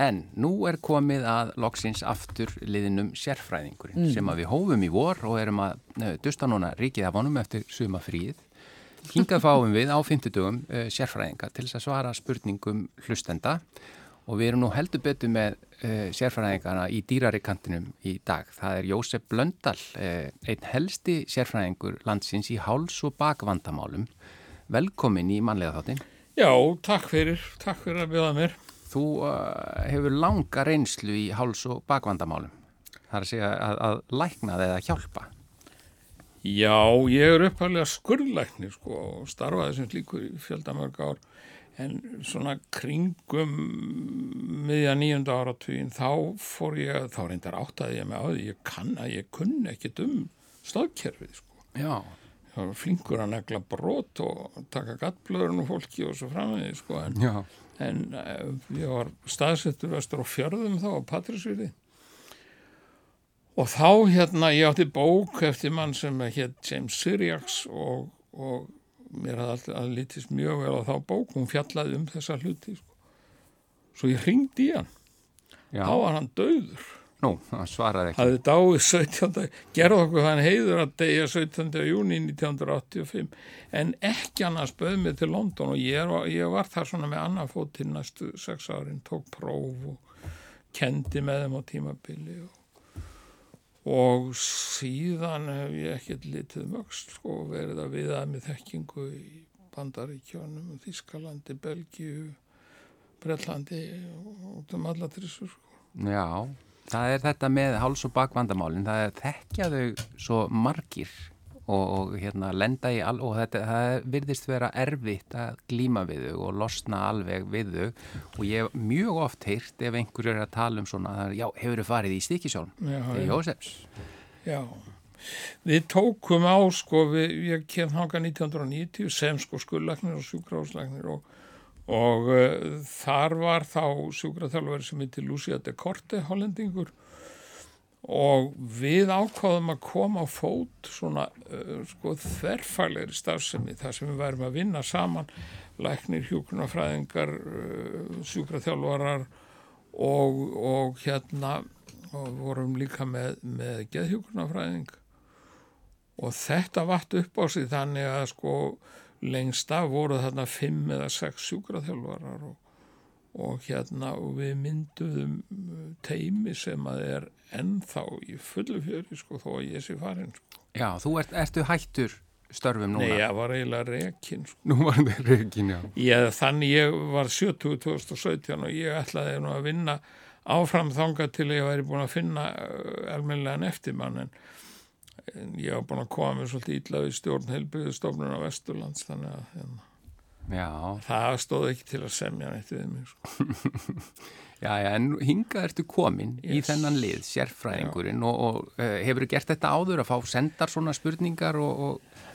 En nú er komið að loksins aftur liðinum sérfræðingurinn mm. sem að við hófum í vor og erum að uh, dusta núna ríkið af honum eftir suma fríð. Hingað fáum við á 50 dögum uh, sérfræðinga til þess að svara spurningum hlustenda og við erum nú heldur betur með uh, sérfræðingarna í dýrari kantinum í dag. Það er Jósef Blöndal, einn helsti sérfræðingur landsins í háls- og bakvandamálum. Velkomin í manlega þáttin. Já, takk fyrir, takk fyrir að bjóða mér. Þú uh, hefur langa reynslu í háls- og bakvandamálum. Það er að segja að, að lækna það eða hjálpa. Já, ég er upphæflega skurðlæknir sko og starfaði sem líkur í fjöldamörg ár en svona kringum miðja nýjunda áratugin þá fór ég, þá reyndar áttaði ég með á því, ég kann að ég kunni ekkit um stóðkerfið sko. Já. Það var flinkur að negla brot og taka gattblöðurinn og fólki og svo framvegið sko en en uh, ég var staðsettur vestur á fjörðum þá á Patrísvíði og þá hérna ég átti bók eftir mann sem hétt James Syriacs og, og mér hafði alltaf að lítist mjög vel á þá bók, hún fjallaði um þessa hluti sko. svo ég ringdi í hann. Já. þá var hann döður Nú, það svaraði ekki. Hafði dáið 17. gerð okkur hann heiður að degja 17. júni 1985 en ekki annars bauð mig til London og ég var, ég var þar svona með annað fótt til næstu sex árin, tók próf og kendi með þeim á tímabili og, og síðan hef ég ekkert litið mögst sko verið að viða með þekkingu í Bandaríkjónum, Þískalandi, Belgíu, Brellandi og um alla þessu sko. Já, Það er þetta með háls- og bakvandamálinn, það er þekkjaðu svo margir og, og hérna lenda í all og þetta það virðist vera erfitt að glíma við þau og losna alveg við þau og ég hef mjög oft heyrt ef einhverju er að tala um svona, já, hefur þau farið í stikisjálf? Það er Jósefs. Já, við tókum á sko, við, ég kem hanga 1990 sem sko skullaknir og sjúkráslæknir og og uh, þar var þá sjúkraþjálfur sem heitir Lucia de Korte hollendingur. Og við ákváðum að koma á fót svona uh, sko þverfæleiri stafsemi þar sem við værum að vinna saman læknir, hjúknarfræðingar uh, sjúkraþjálfarar og, og hérna og vorum líka með, með geðhjúknarfræðing og þetta vatt upp á sig þannig að sko lengst af voru þarna fimm eða sex sjúkraþjálfarar og, og hérna og við mynduðum uh, teimi sem að er ennþá í fullu fjöri sko þó að ég sé farin sko. Já, þú ert, ertu hættur störfum núna? Nei, ég var eiginlega rekin sko. Nú var það rekin, já. Ég, þannig ég var 70 2017 og ég ætlaði nú að vinna áfram þanga til ég væri búin að finna uh, eftirmann en en ég hafa búin að koma mér svolítið ítlað í stjórn heilbyrðustofnun á Vesturlands þannig að hérna, það stóð ekki til að semja neitt við mig sko. Já, já, en hinga ertu komin yes. í þennan lið, sérfræðingurinn og, og uh, hefur þú gert þetta áður að fá sendar svona spurningar og, og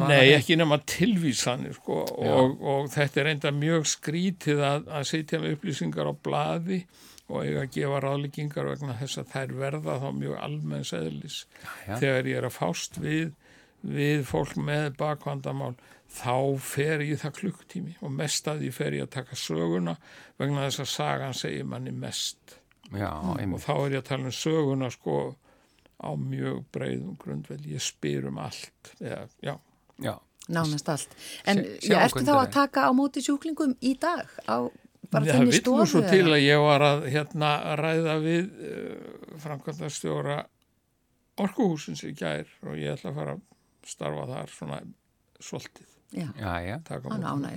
Nei, ekki nema tilvísanir sko og, og þetta er enda mjög skrítið að, að setja með upplýsingar á bladi og eiga að gefa ráðlíkingar vegna þess að þær verða þá mjög almenns eðlis. Þegar ég er að fást við, við fólk með bakvandamál þá fer ég það klukktími og mest að ég fer ég að taka söguna vegna þess að sagan segir manni mest. Já, og þá er ég að tala um söguna sko á mjög breyðum grundvel ég spyr um allt eða, já. Já. Nánast allt. En ég ertu þá að taka á móti sjúklingum í dag á bara þenni stofu? Það vitt nú svo til að ég var að hérna ræða við uh, framkvæmdastjóra orkuhúsins í gær og ég ætla að fara að starfa þar svona svolítið. Já, já, já.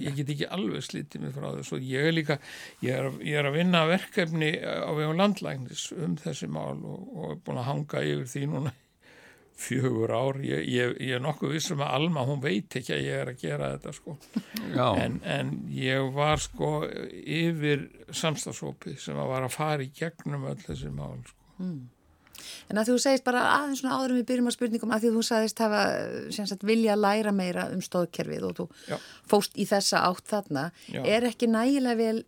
Ég get ekki alveg slítið mig frá þessu. Ég er líka, ég er, ég er að vinna verkefni á vegum landlægnis um þessi mál og, og er búin að hanga yfir því núna fjögur ár, ég, ég, ég er nokkuð vissum að Alma, hún veit ekki að ég er að gera þetta sko en, en ég var sko yfir samstagsópi sem að var að fara í gegnum öll þessi mál sko mm. En að þú segist bara aðeins svona áður við byrjum á spurningum að því þú sagðist hafa sagt, vilja að læra meira um stóðkerfið og þú Já. fóst í þessa átt þarna Já. er ekki nægilega vel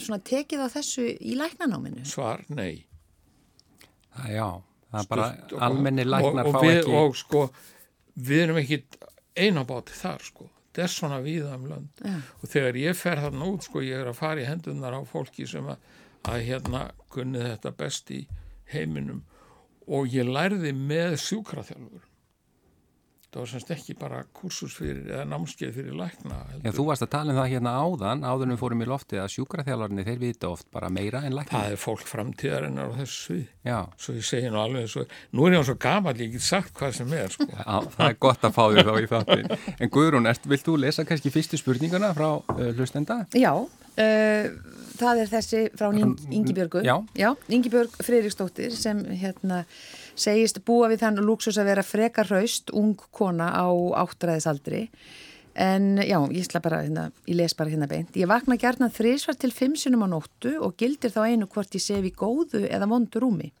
svona tekið á þessu í læknanáminu? Svar, nei Það já það er bara almenni læknar og, fá við, ekki og sko við erum ekki einabáti þar sko. Þetta er svona viða um lönd. Ja. og þegar ég fer þarna út sko ég er að fara í hendunar á fólki sem að að hérna kunni þetta best í heiminum. Og ég lærði með sjúkraþjálfur það var semst ekki bara kursus fyrir eða námskeið fyrir lækna Já, þú varst að tala um það hérna áðan áðunum fórum í loftið að sjúkraþjálfarnir þeir vita oft bara meira en lækna Það er fólk framtíðarinnar á þessu svið Já. svo ég segi nú alveg svo, nú er ég á svo gamal ég get sagt hvað sem er sko. Já, það er gott að fá þér þá í þáttin En Guðrún, ert, vilt þú lesa kannski fyrstu spurninguna frá uh, hlustenda? Já, uh, það er þessi frá Ingibjörgu Já. Já, Segist búa við þann lúksus að vera frekar hraust, ung kona á áttræðisaldri en já, ég slá bara hérna, ég les bara hérna beint. Ég vakna gerna þrísvar til fimm sinum á nóttu og gildir þá einu hvort ég sef í góðu eða vondu rúmi.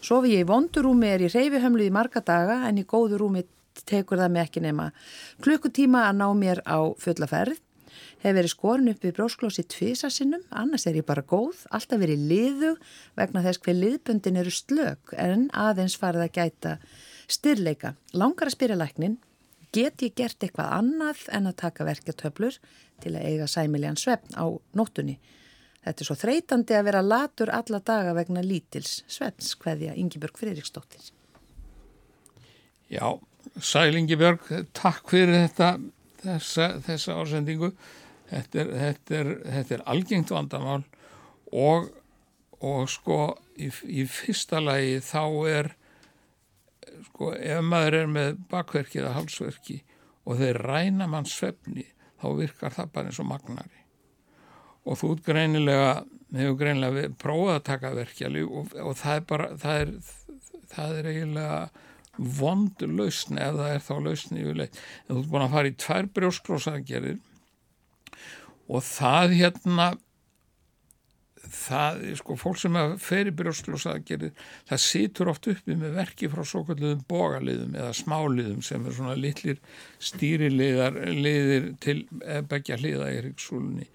Sofi ég í vondu rúmi er í reyfihömlu í marga daga en í góðu rúmi tekur það með ekki nema klukkutíma að ná mér á fullaferð hef verið skorin upp við brósklósi tvísasinnum, annars er ég bara góð, alltaf verið liðug vegna þess hver liðbundin eru slög en aðeins farið að gæta styrleika. Langar að spyrja læknin, get ég gert eitthvað annað en að taka verkjartöflur til að eiga sæmiljan svefn á nóttunni? Þetta er svo þreytandi að vera latur alla daga vegna lítils svefns, hveðja Ingebjörg Fridriksdóttir. Já, Sælingi Björg, takk fyrir þetta, þessa, þessa ársendingu. Þetta er, þetta er, þetta er algengt vandamál og, og sko í, í fyrsta lagi þá er, sko ef maður er með bakverki eða halsverki og þeir ræna mann svefni þá virkar það bara eins og magnari. Og þú greinilega, hefur greinilega prófað að taka verkjali og, og það er bara, það er, það er eiginlega vond lausni ef það er þá lausni yfirleitt. En þú ert búin að fara í tvær brjóskrósaðgerir og það hérna það, sko, fólk sem fer í brjóskrósaðgerir það situr oft uppi með verki frá svo kalluðum bógaliðum eða smáliðum sem er svona litlir stýriliðar liðir til begja hliða í ríksúlunni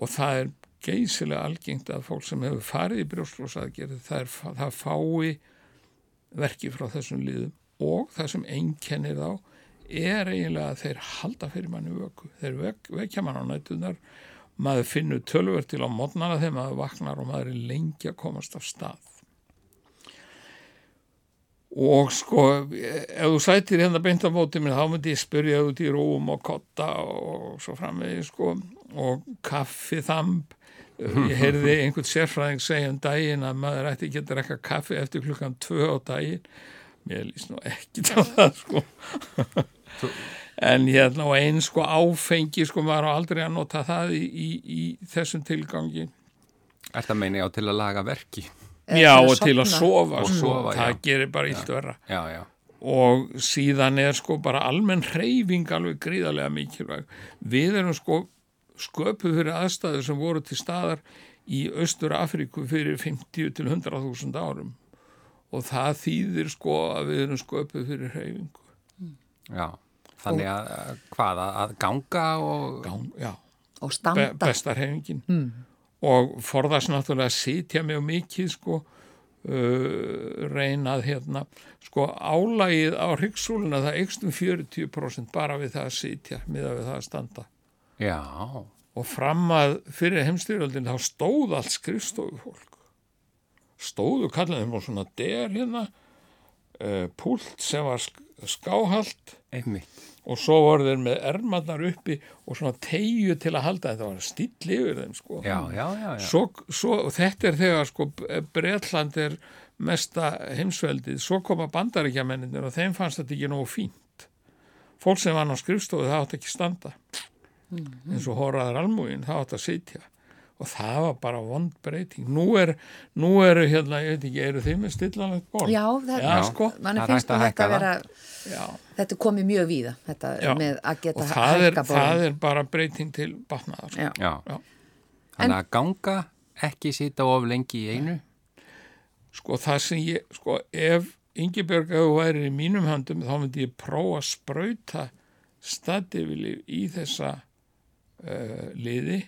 og það er geysilega algengt að fólk sem hefur farið í brjóskrósaðgerir það, það fái verki frá þessum liðum og það sem einkennir þá er eiginlega að þeir halda fyrir manni vöku. Þeir vek, vekja mann á nættunar, maður finnur tölver til á mótnana þegar maður vaknar og maður er lengi að komast af stað. Og sko, ef þú sætir hérna beint á mótið minn, þá myndi ég spyrja út í rúm og kotta og svo framvegi sko, og kaffi þamb. Ég heyrði einhvern sérfræðing segja um daginn að maður ætti ekki að drekka kaffi eftir klukkan tvö á daginn. Mér líst nú ekki til það sko en hérna og einn sko áfengi sko maður á aldrei að nota það í, í, í þessum tilgangi. Er það meini á til að laga verki? Já og til að sofa, sko, sofa það já. gerir bara illt verra. Já, já, og síðan er sko bara almenn hreyfing alveg gríðarlega mikilvæg. Við erum sko sköpuð fyrir aðstæður sem voru til staðar í Östur Afríku fyrir 50 til 100.000 árum. Og það þýðir sko að við erum sköpuð fyrir hreyfingu. Já. Þannig að að hvað, að- að ganga og... Gang, já, Og be, standa. besta hreyfingin mm. og forðast náttúrulega að sitja mjög mikið sko uh, reynað hérna sko álægið á hryggsúluna það eikst um 40% bara við það að sitja miða við það að standa Já, og fram að fyrir heimstyrjöldin þá stóð allt skrifstofu fólk stóðu kallaðum og svona der hérna uh, púlt sem var sk skáhald einmitt. Og svo voru þeir með ermarnar uppi og svona tegju til að halda. Þetta var still yfir þeim sko. Já, já, já, já. svo, svo, þetta er þegar sko Bretland er mesta heimsveldið, svo koma bandaríkjamenninir og þeim fannst þetta ekki nógu fínt. Fólk sem var á skrifstofu það átt ekki standa. Eins og horraðar almúin, það átt að sitja og það var bara vond breyting nú er, nú eru hérna ég veit ekki, eru þið með stillanlegt borð? Já, það, Já, sko. er finnst hægt að hækka þetta vera, Já. þetta komið mjög víða, þetta Já. með að geta og það er, hækka það er bara breyting til batnaðar sko. Já. Já. Já. Þannig að ganga, ekki sita of lengi í einu. sko það sem ég, sko ef Ingibjörg ef þú væri í mínum höndum þá myndi ég prófa að sprauta staðdifili í þessa uh, liði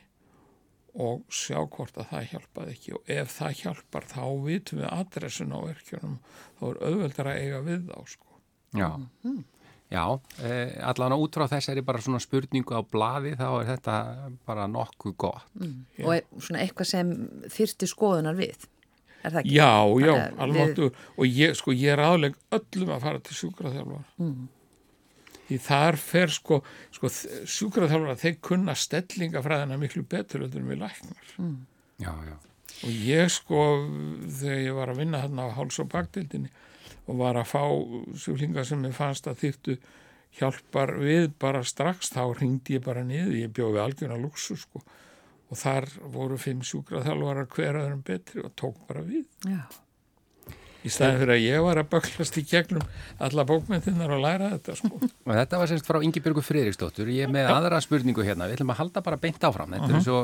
og sjá hvort að það hjálpaði ekki og ef það hjálpar þá vitum við adressun á verkjunum þá er auðveldar að eiga við þá sko. Já. Já, eh, allan út frá þessari bara svona spurningu á bladi þá er þetta bara nokkuð gott. Mm. Og er svona eitthvað sem þyrti skoðunar við, er það ekki? Já, já, alveg við... og ég, sko, ég er aðleg öllum að fara til sjúkraþjálfar. Mm. Því þar fer sko, sko sjúkraþjálfar, þeir kunna stellingafræðina miklu betur en við læknar. Mm. Já, já. Og ég sko, þegar ég var að vinna hérna á háls- og bagdildinni og var að fá sjúklinga sem ég fannst að þýttu hjálpar við bara strax þá ringdi ég bara niður, ég bjóði algjörna luxu sko og þar voru fimm sjúkraþjálfarar hveraðurum betri og tók bara við Já í staðin fyrir að ég var að böklast í gegnum alla bókmyndinar og læra þetta sko. og þetta var semst frá Ingebjörgu Friðriksdóttur ég er með Já. aðra spurningu hérna við ætlum að halda bara beint áfram uh -huh. svo,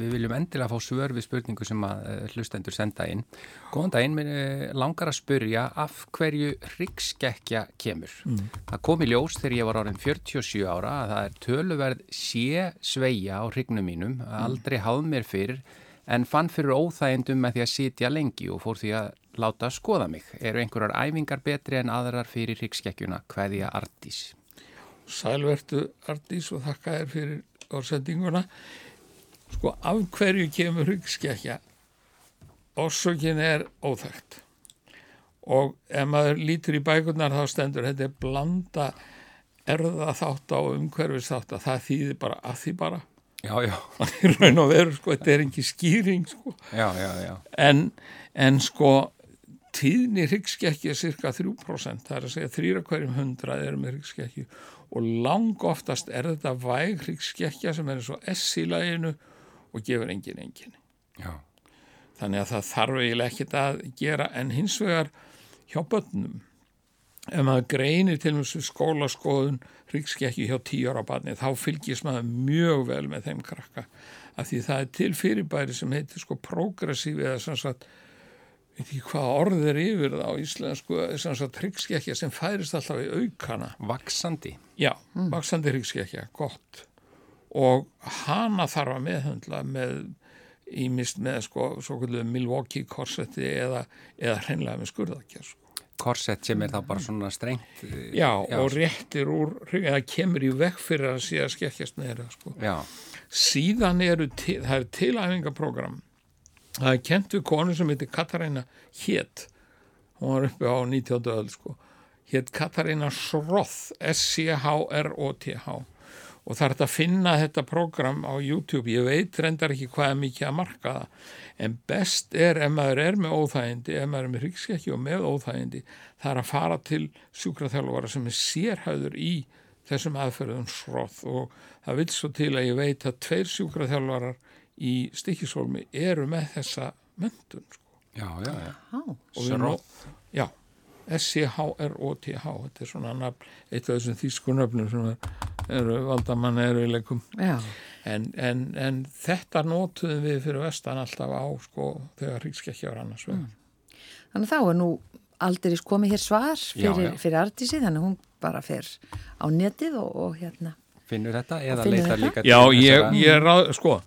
við viljum endilega fá svör við spurningu sem að uh, hlustendur senda inn góðan daginn, mér uh, langar að spurja af hverju hryggskekkja kemur mm. það kom í ljós þegar ég var árin 47 ára að það er töluverð sé sveia á hryggnum mínum aldrei hafð mér fyrir en fann fyrir óþægendum með því að sitja lengi og fór því að láta skoða mig. Eru einhverjar æfingar betri en aðrar fyrir hryggskekkjuna? Hvaðið að Ardís? Sælvertu Ardís og þakka þér fyrir orðsendinguna. Sko, af hverju kemur hryggskekkja? Orsökin er óþægt. Og ef maður lítur í bækurnar þá stendur þetta er blanda erða þátt á umhverfis þátt að það þýðir bara að því bara. Já, já. Það er raun og veru, sko, þetta er ekki skýring, sko. Já, já, já. En, en sko, tíðni hryggskekkja er cirka 3%, það er að segja þrýra hverjum hundra er með hryggskekkju og lang oftast er þetta væg hryggskekkja sem er eins og S í læginu og gefur engin engin. Já. Þannig að það þarf eiginlega ekkit að gera en hins vegar hjá börnum ef maður greinir til og með skólaskoðun hryggskekkju hjá tíu ára barni þá fylgjast maður mjög vel með þeim krakka af því það er til fyrirbæri sem heitir sko progressífi eða sem sagt veit ekki hvað orð er yfir það á íslensku þess að hryggskekkja sem færist alltaf í aukana Vaksandi? Já, mm. vaksandi hryggskekkja, gott og hana þarf að meðhundla með ímist með sko, svo kvöldu Milwaukee korsetti eða, eða hreinlega með skurðakja sko. Korsett sem er þá bara svona strengt eh, Já, já og réttir úr eða kemur í vekk fyrir að skekkjast með þeirra sko. síðan eru til, það er tilæfingaprogram það er kent við konu sem heitir Katarína Hétt hún var uppi á 19. öll sko. Hétt Katarína Sroth S-C-H-R-O-T-H og það er þetta að finna þetta program á YouTube, ég veit reyndar ekki hvað er mikið að marka það. En best er ef maður er með óþægindi ef maður er með hryggskekkju og með óþægindi það er að fara til sjúkraþjálfara sem er sérhæður í þessum aðferðum Sroth og það vil svo til að ég veit að tveir sjúkraþjálfarar í stikkisólmi eru með þessa myndun sko. Já, já, já. Sróð. Já, S-C-H-R-O-T-H, þetta er svona nafn, eitt af þessum þýskunöfnum sem eru valdamanna eru í leikum. En, en, en þetta nótuðum við fyrir vestan alltaf á sko þegar ríkskekja var annars. Mm. Þannig þá er nú aldrei komið hér svar fyrir, fyrir artísi, þannig hún bara fer á netið og, og hérna. Finnur þetta eða leitar líka? Já, ég, ég ráð, sko,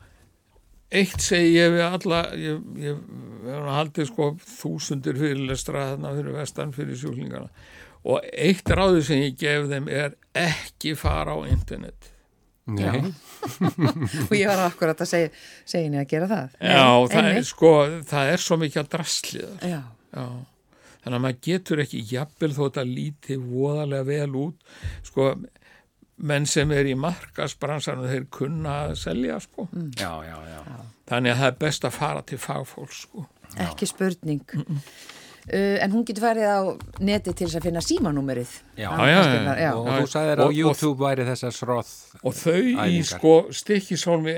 eitt segi ég við alla ég, ég, ég haldi sko þúsundir fyrirlestra þarna fyrir vestan fyrir sjúklingarna og eitt ráði sem ég gef þeim er ekki fara á internet. Já. Og ég var akkurat að segja segja að gera það. Já, það er, sko, það er svo mikið að drasliða Já. Já. Þannig að maður getur ekki jafnvel þó þetta lítið voðalega vel út sko menn sem er í markasbransanum þeir kunna að selja sko. Mm. já, já, já. þannig að það er best að fara til fagfólk sko. Ekki spurning. Mm -mm. Uh, en hún getur farið á neti til þess að finna símanúmerið. Já, já, og þú sagðir á YouTube væri þessar sróð og þau æfingar. í sko stikkisólmi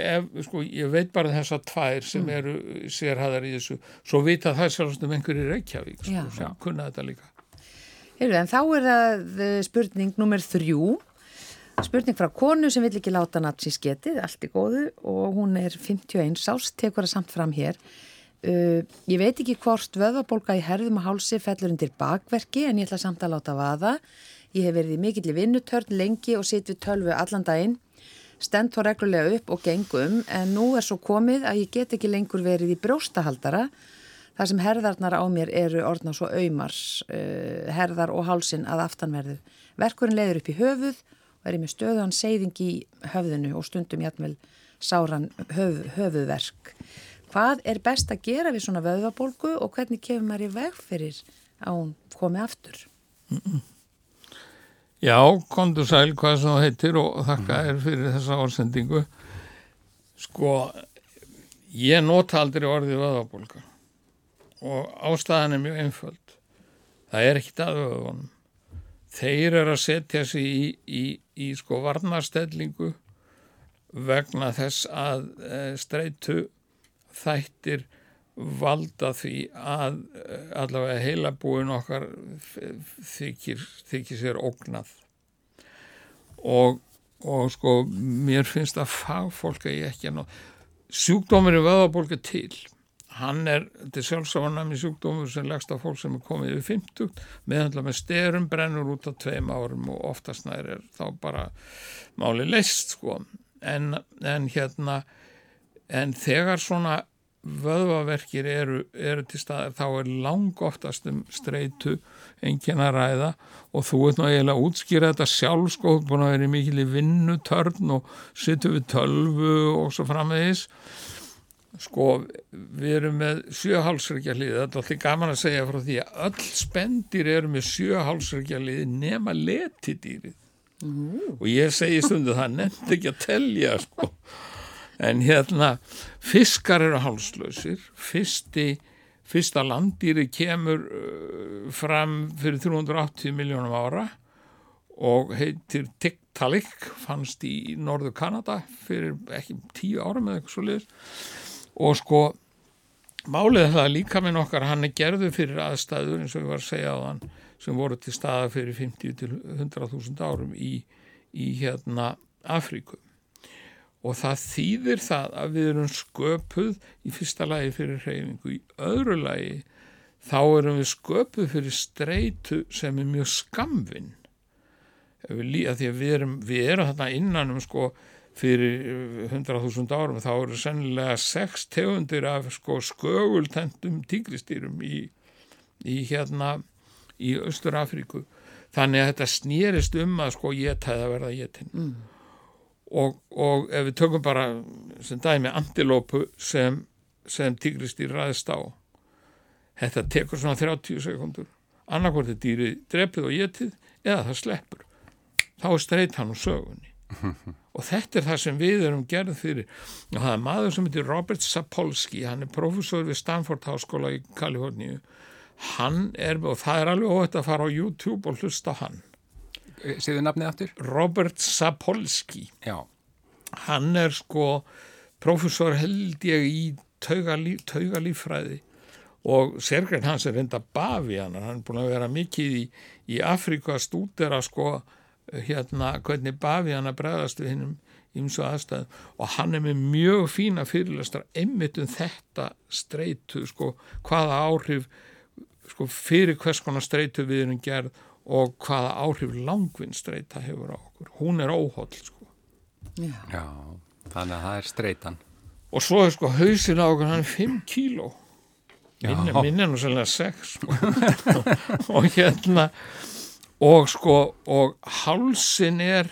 sko, ég veit bara þessar tvær sem mm. eru sérhæðar í þessu. Svo vita það sjálfsagt um einhverju Reykjavík sko, sem kunna þetta líka. Heru, en þá er það uh, spurning nummer þrjú Spurning frá konu sem vill ekki láta natsi sketið, allt í góðu og hún er 51 ást, tekur það samt fram hér. Uh, ég veit ekki hvort vöðabólka í herðum og hálsi fellur undir bakverki en ég ætla samt að láta vaða. Ég hef verið í mikill í vinnutörn lengi og sitt við tölvu allan daginn, stend þá reglulega upp og gengum en nú er svo komið að ég get ekki lengur verið í bróstahaldara Það sem herðarnar á mér eru orðna svo auðmars, uh, herðar og hálsin að aftanverðu. Verkurinn leiður upp í höfuð í með stöðan seyðing í höfðinu og stundum jætmvel sáran höf, höfuðverk. Hvað er best að gera við svona vöðvabólgu og hvernig kemur maður í veg fyrir að hún komi aftur? Mm -mm. Já, kontur sæl hvað það heitir og þakka er fyrir þessa ársendingu. Sko, ég nota aldrei orðið vöðvabólga og ástæðan er mjög einföld. Það er ekkit aðvöðunum. Þeir eru að setja sig í, í, í sko varnastellingu vegna þess að e, streitu þættir valda því að e, allavega heilabúin okkar þykir, þykir sér ógnað. Og, og sko mér finnst að fagfólk ég ekki að ná sjúkdómur er vöðabólka til hann er, þetta er sjálfsáðanami sjúkdómur sem leggst á fólk sem er komið yfir 50, meðhandla með styrum brennur út á tveim árum og oftast nær er þá bara máli leist sko. En, en hérna en þegar svona vöðvaverkir eru, eru til staðar þá er lang oftast um streitu engin að ræða og þú ert náttúrulega að útskýra þetta sjálf sko, búin að vera mikil í vinnutörn og sittu við tölvu og svo framvegis Sko, við erum með sjöhálsreikja hlið, þetta er alltaf gaman að segja frá því að öll spendir eru með sjöhálsreikja hlið nema letidýrið. Mm. og ég segi stundu það nefndi ekki að telja sko, en hérna fiskar eru hálslausir, fyrsti, fyrsta landýri kemur uh, fram fyrir 380 miljónum ára og heitir Tiktaalik, fannst í norðu Kanada fyrir ekki tíu árum eða eitthvað svo liður og sko málið það líka minn okkar hann er gerðu fyrir aðstæður eins og ég var að segja á hann sem voru til staða fyrir 50 til 100.000 árum í, í hérna Afríku. Og það þýðir það að við erum sköpuð í fyrsta lagi fyrir hreyfingu, í öðru lagi þá erum við sköpuð fyrir streitu sem er mjög skamvinn því að við erum, við erum þarna innan um sko fyrir 100.000 árum þá eru sennilega sex tegundir af sko skögultendum tígristýrum í, í hérna í Östur Afríku þannig að þetta snýrist um að sko getæða verða getinn mm. og, og ef við tökum bara sem dæmi antilópu sem, sem tígristýr ræðist á. Þetta tekur svona 30 sekundur annarkvært er dýrið drepið og getið eða það sleppur. Þá streyt hann úr sögunni og þetta er það sem við erum gerð fyrir. Og það er maður sem heitir Robert Sapolsky. Hann er professor við Stanford Háskóla í Kaliforníu. Hann er, og það er alveg óhætt að fara á YouTube og hlusta hann. Siðu nafnið aftur? Robert Sapolsky. Já. hann er sko professor held ég í taugalífræði og sérgrein hans er reynda bafi hann hann er búin að vera mikið í, í Afrika stúdera sko hérna hvernig bafi hann að bregðast við hinnum ímsu aðstæðum. Og hann er með mjög fína fyrirlastar einmitt um þetta streitu sko hvaða áhrif sko fyrir hvers konar streitu við erum gerð og hvaða áhrif langvinn streita hefur á okkur. Hún er óhóll sko. Já, Já þannig að það er streitan. Og svo er sko hausin á okkur hann er 5 kíló. Minna nú sérlega 6 sko. og hérna og sko og hálsin er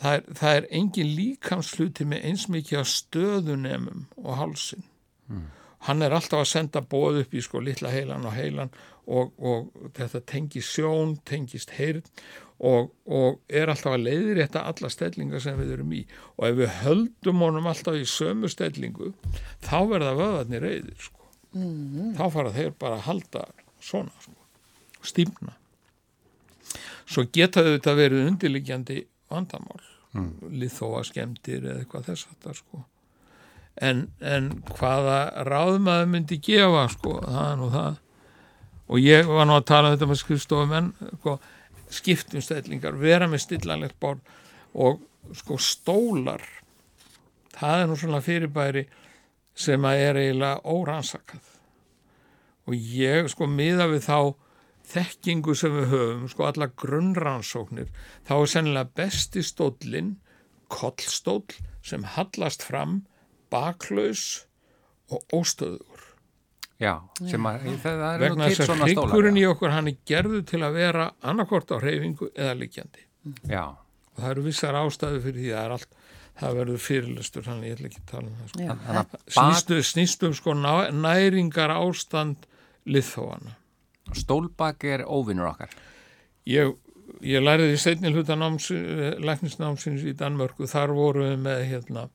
það er, það er engin líkamsluti með eins mikið á stöðunemum og hálsin mm. hann er alltaf að senda bóð upp í sko litla heilan og heilan og, og þetta tengist sjón tengist heyrn og, og er alltaf að leiðir þetta alla stellingar sem við erum í og ef við höldum honum alltaf í sömu stellingu þá verða vöðarnir reyðir sko mm. þá fara þeir bara að halda svona sko, stífna svo getaðu þetta verið undirliggjandi vandamál mm. liðþóa skemmtir eða eitthvað þess að það sko. En, en hvaða ráðmaður myndi gefa sko, það er nú það. Og ég var nú að tala um þetta með skrifstofum en sko, skiptum stællingar, vera með stillanlegt borð og sko stólar. Það er nú svona fyrirbæri sem að er eiginlega órannsakað. Og ég sko miða við þá þekkingu sem við höfum, sko alla grunnrannsóknir, þá er sennilega besti stóllin, kollstóll sem hallast fram, baklaus og óstöður. Já, sem að það er nú vegna til þess að svona stólar. hryggurinn í okkur hann er gerðu til að vera annarkort á hreyfingu eða liggjandi Já, og það eru vissar ástæðu fyrir því það er allt það verður fyrirlestur, þannig ég ætla ekki að tala um það sko. Að snýstum sko ná- næringar ástand liðþóana stólbak er óvinnur okkar. ég, ég læriði í seinni hluta eh, læknisnámsins í Danmörku. Þar voru við með hérna,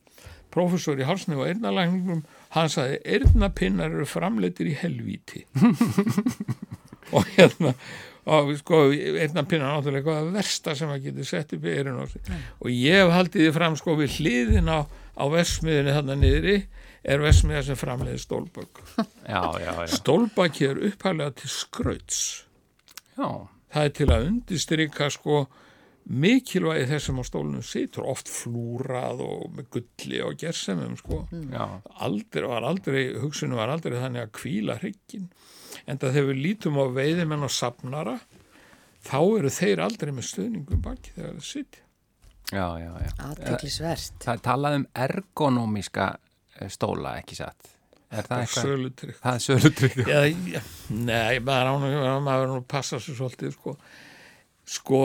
professor í hálsni og eyrnalækningum. Hann sagði, eyrnapinnar eru framleitir í helvíti. Og hérna og sko, eyrnapinnar er náttúrulega eitthvað versta sem að getur sett upp í eyrun og, ég hef haldið því fram sko við hliðin á, á vesmiðinni þarna niðri er vesmiða sem framleiði stólbök. Já, já, já. stólbaki er upphælega til skrauts. Já, það er til að undistrykka sko mikilvægi þess sem á stólunum situr. Oft flúrað og með gulli og gersemum sko. Já, aldrei var aldrei, hugsunum var aldrei þannig að kvíla hrygginn. En það þegar við lítum á veiðimenn og safnara þá eru þeir aldrei með stöðningum baki þegar það sitja. Já, já, já. Aðteklisvert. Það er talað um ergonómiska eh, stóla, ekki satt? Er það sölutrygg Það er sölutrygg. Nei, maður verður nú að passa sér svolítið sko, sko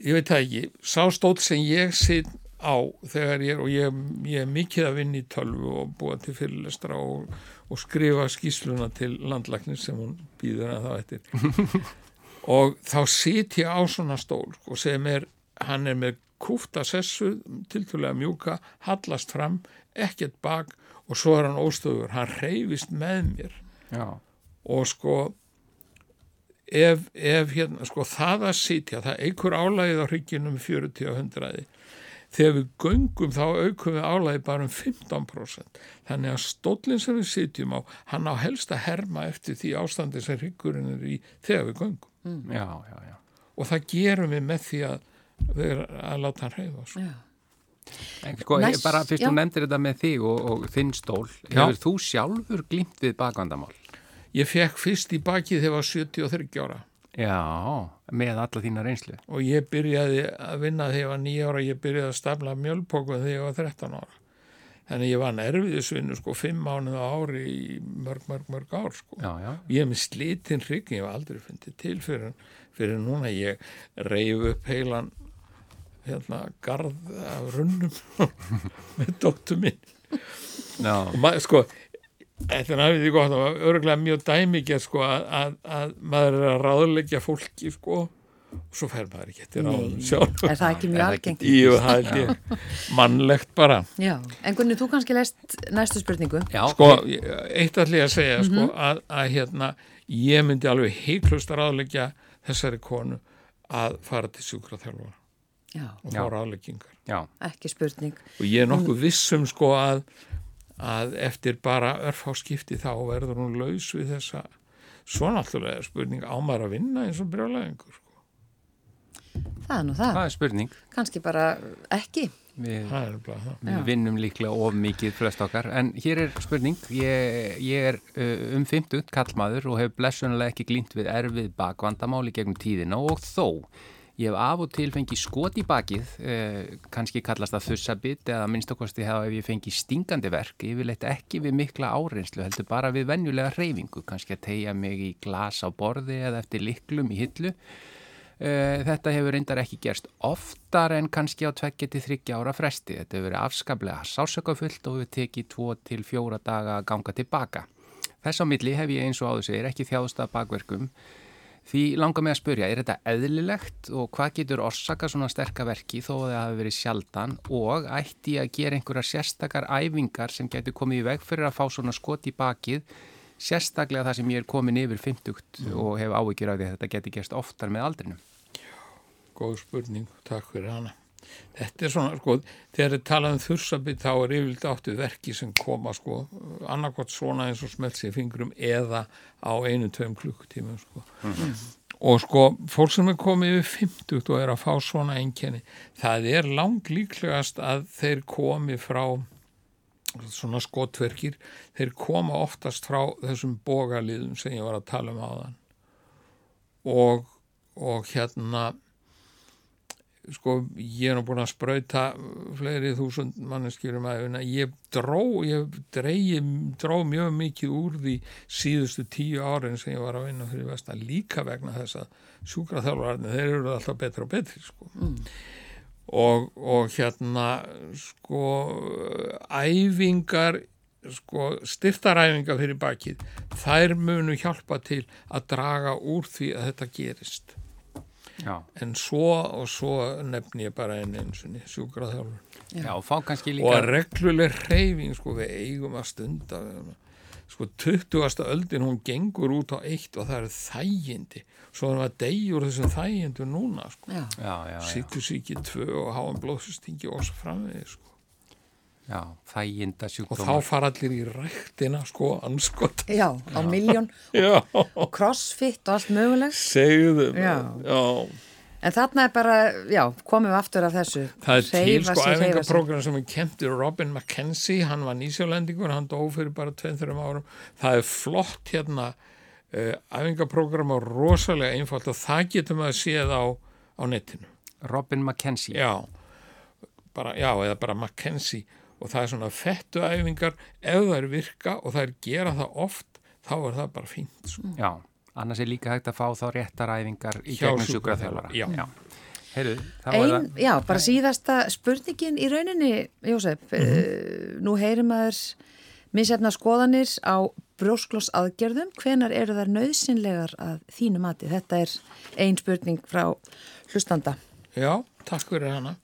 ég veit það ekki, sá stóll sem ég sitt á þegar ég er og ég, ég er mikið að vinna í tölvu og búa til fyrirlestra og, og skrifa skýsluna til landlæknis sem hún býður að það eftir. Og þá sit ég á svona stól og sem er, hann er með kúfta sessu, tiltúlega mjúka hallast fram, ekkert bak og svo er hann óstöður, hann reyfist með mér. Já, og sko ef, ef hérna, sko það að sitja, það eikur álægið á hrygginum 40 og 100 þegar við göngum þá aukum við álægið bara um 15% þannig að stóllin sem við sitjum á hann á helst að herma eftir því ástandi sem hryggurinn er í þegar við göngum. Já, já, já. og það gerum við með því að, við, að láta hann reyfa sko. Já. En sko, Næst- bara fyrst þú nefndir þetta með þig og, og þinn stól, Já. hefur þú sjálfur glýmt við bakvandamál? ég fekk fyrst í bakið þegar ég var 73 ára Já, með alla þína reynslu. og ég byrjaði að vinna þegar ég var nýja ára, ég byrjaði að stafla mjölpókum þegar ég var 13 ára. Þannig ég var nerviðisvinnu sko fimm mánuð á ári í mörg, mörg, mörg ár sko. Já, já. Ég hef með slitinn hrygg, ég hef aldrei fundið til fyrir, fyrir núna ég reyf upp heilan hérna garð af runnum með dóttu minn. Já, Og maður sko, þetta er náttúrulega gott, það var örgulega mjög dæmikið sko að, að, að maður er að ráðleggja fólki sko og svo fer maður ekki eftir ráðum sjálf. Er það ekki Er mjög ekki algengt? Jú, það held ég mannlegt bara. Já. En Gunni, þú kannski lest næstu spurningu. já, Sko, eitt allir að segja sko, að, að hérna, ég myndi alveg heiklust að ráðleggja þessari konu að fara til sjúkraþjálfara Já. og fá ráðleggingar. já, Ekki spurning. Og ég er nokkuð vissum sko að, að eftir bara örfá skipti þá verður hún laus við þessa svo náttúrulega spurning á maður að vinna eins og brjálæðingur. Sko. Það er nú það. það er spurning. Kannski bara ekki. Við, Það er bara það. við vinnum líklega of mikið flest okkar, en hér er spurning. Ég, ég er uh, um 50 kallmaður og hef blessunlega ekki glýnt við erfið bakvandamáli gegnum tíðina og þó. Ég hef af og til fengið skot í bakið, eh, kannski kallast það þussabit eða minnstakosti hafa ef ég fengið stingandi verk, yfirleitt ekki við mikla áreinslu, heldur bara við venjulega reyfingu, kannski að tegja mig í glas á borði eða eftir liklum í hillu. Eh, Þetta hefur reyndar ekki gerst oftar en kannski á tveggja til þryggja ára fresti. Þetta hefur verið afskaplega sásökafullt og hefur tekið tvo til fjóra daga að ganga tilbaka. Þess á milli hef ég eins og áður segir ekki þjáðst af bakverkum. Því langar mig að spurja, er þetta eðlilegt og hvað getur orsaka svona sterka verki þó að það hafi verið sjaldan og ætti að gera einhverjar sérstakar æfingar sem getur komið í veg fyrir að fá svona skot í bakið sérstaklega það sem ég er komin yfir 50 og hef áhyggjur af því að þetta getur gerst oftar með aldrinum. Góð spurning, takk fyrir hana. Þetta er svona, sko, þegar þið talað um þursabit þá er yfirleitt áttu verki sem koma, sko, annarkvæmt svona eins og smelts í fingrum eða á einu, tveim klukkutímum, sko. Og sko, fólk sem er komið yfir 50 og er að fá svona einkenni, það er lang líklegast að þeir komi frá svona skotverkir, þeir koma oftast frá þessum bógaliðum sem ég var að tala um áðan. Og, og hérna, sko ég er nú búin að sprauta fleiri þúsund manneskjurum að ég dró, ég dreigi, dró mjög mikið úr því síðustu tíu árin sem ég var að vinna fyrir vestan líka vegna þess að sjúkraþjálfarnir, þeir eru alltaf betri og betri sko. Mm. og, og hérna sko æfingar sko styrtaræfingar fyrir bakið þær munu hjálpa til að draga úr því að þetta gerist Já. en svo og svo nefn ég bara einn eins og sjúkraþjálfur líka... og regluleg reyfing sko við eigum að stunda sko 20. öldin hún gengur út á eitt og það er þægindi. Svo erum við að degjur þessum þægindu núna sko. Sýttusíki 2 og háan blóðsystingi og svo framvegið sko Já, þæginda sjúkdómar. Og þá fara allir í rættina, sko, anskot. Já, á miljón og crossfit og allt mögulegt. Segðu þau. Já. já. En þarna er bara, já, komum við aftur af þessu. Það er til, sko, æfingarprogram sem er kemtur Robin McKenzie, hann var nýsjálendingur, hann dó fyrir bara 2-3 árum. Það er flott hérna uh, æfingarprogram og rosalega einfalt og það getum við að séð á, á netinu. Robin McKenzie? Já, bara, já, eða bara McKenzie og það er svona fettuæfingar ef það er virka og það er gera það oft þá er það bara fínt sko. Já, annars er líka hægt að fá þá réttaræfingar í gegnum sjúkraþjálfara Já, já. Heru, Ein, já, bara síðasta spurningin í rauninni, Jósef mm -hmm. uh, nú heyrim aður misjafna skoðanir á brjóskloss aðgerðum, hvenar eru þar nöðsynlegar að þínu mati? Þetta er ein spurning frá hlustanda Já, takk fyrir hana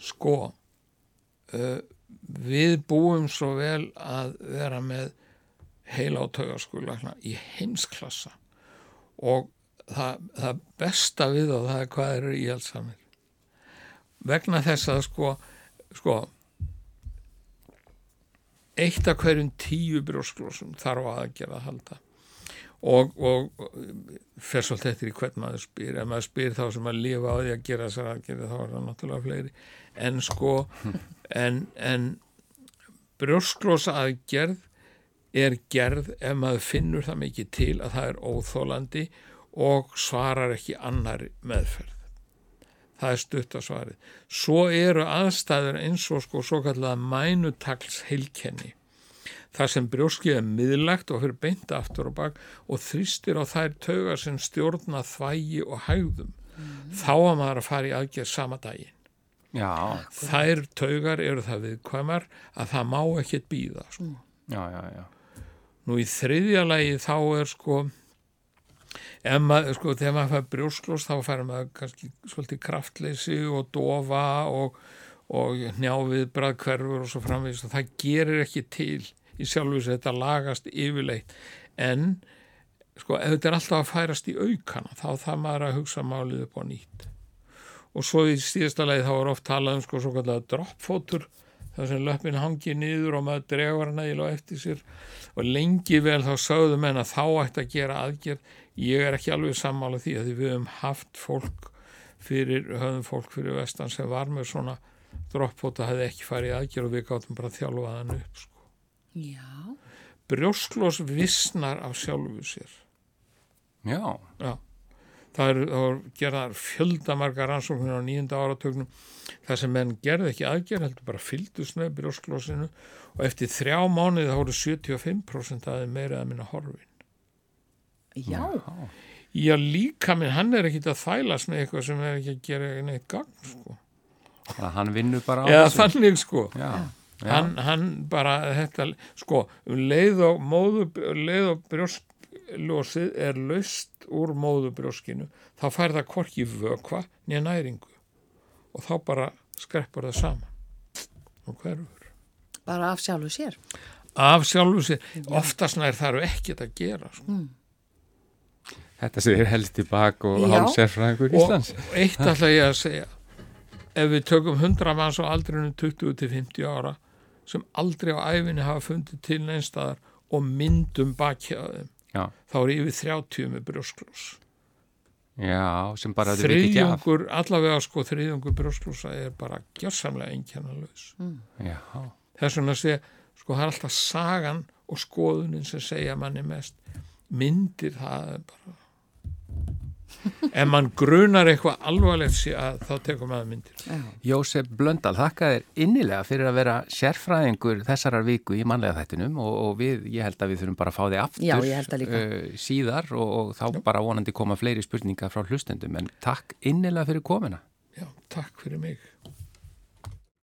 Sko uh, við búum svo vel að vera með heila á taugarskulagna í heimsklassa. Og það, það besta við þá það er hvað eru í allsamir vegna þess að sko sko eitt af hverjum tíu brjósklósum þarf að gera að halda. Og, og fer svolítið eftir í hvern maður spyr. Ef maður spyr þá sem að lifa á því að gera þessar aðgerði þá er það náttúrulega fleiri en sko en, en brjósklósa aðgerð er gerð ef maður finnur það mikið til að það er óþólandi og svarar ekki annar meðferð. Það er stutt á svarið. Svo eru aðstæður eins og sko svo kallega mænutagls heilkenni þar sem brjóskið er miðlagt og fyrir beinta aftur og bak og þrýstir á þær taugar sem stjórna þvægi og hægðum. Mm. þá að maður að fara í aðgerð sama daginn Já, þær taugar eru það viðkvæmar að það má ekkert býða sko. já, já, já. nú í þriðja lagi þá er sko ef maður, sko, þegar maður fær brjósklós þá fær maður kannski svolítið kraftleysi og dofa og, og njávið bræðkverfur og svo framvist og það gerir ekki til í sjálfus þetta lagast yfirleitt. En sko ef þetta er alltaf að færast í aukana þá það maður að hugsa málið upp á nýtt og svo í stíðasta leið þá er oft talað um sko svo kallega droppfótur þar sem löppin hangi niður og maður dregur í loð eftir sér og lengi vel þá sögðu menn að þá ætti að gera aðgerð ég er ekki alveg sammála því að því við höfum haft fólk fyrir, höfum fólk fyrir vestan sem var með svona droppfóta hefði ekki farið aðgerð og við gáttum bara að þjálfa þann upp sko Já. Brjósklós vissnar af sjálfu sér. Já. Já. Það er, er gerðar fjöldamargar rannsóknir á nýjunda áratögnum þar sem menn gerði ekki aðgerð, heldur bara fyldust með brjósklósinu og eftir þrjá mánuði þá voru 75% aðeins meira að minna horfin. Já. Já, líka minn, hann er ekki að þælast með eitthvað sem er ekki að gera neitt gang, sko. Það hann vinnur bara á þessu. Já, þannig, sko. Já hann, hann bara þetta, sko, um leið og móðu, leið og brjóskljósið er löst úr móðubrjóskinu, þá fær það korki vökva nýja næringu. Og þá bara skreppur það saman. Og hverfur. Bara af sjálfu sér. Af sjálfu sér, oftast nær þarf ekkert að gera sko. mm. Þetta séu helst í bak og hálfsérfræðingur Íslands og eitt ætla ég að segja. Ef við tökum 100 manns á aldrinu 20-50 ára sem aldrei á æfinni hafa fundið til neinstadar og myndum bakjaðum þá er yfir 30 með brjósklós Já, sem bara þriðjungur, allavega sko þriðjungur brjósklósa er bara gjörsamlega einkennalöðs mm. þess vegna sé, sko það er alltaf sagan og skoðunin sem segja manni mest. Myndir það er bara en mann grunar eitthvað alvarlegt síðan þá tekum maður myndir. Já. Jósef Blöndal, þakka þér innilega fyrir að vera sérfræðingur þessarar viku í mannlega þættinum og, og við, ég held að við þurfum bara að fá þig aftur Já, að uh, síðar og, og þá bara vonandi koma fleiri spurningar frá hlustendum en takk innilega fyrir komina. Já, takk fyrir mig.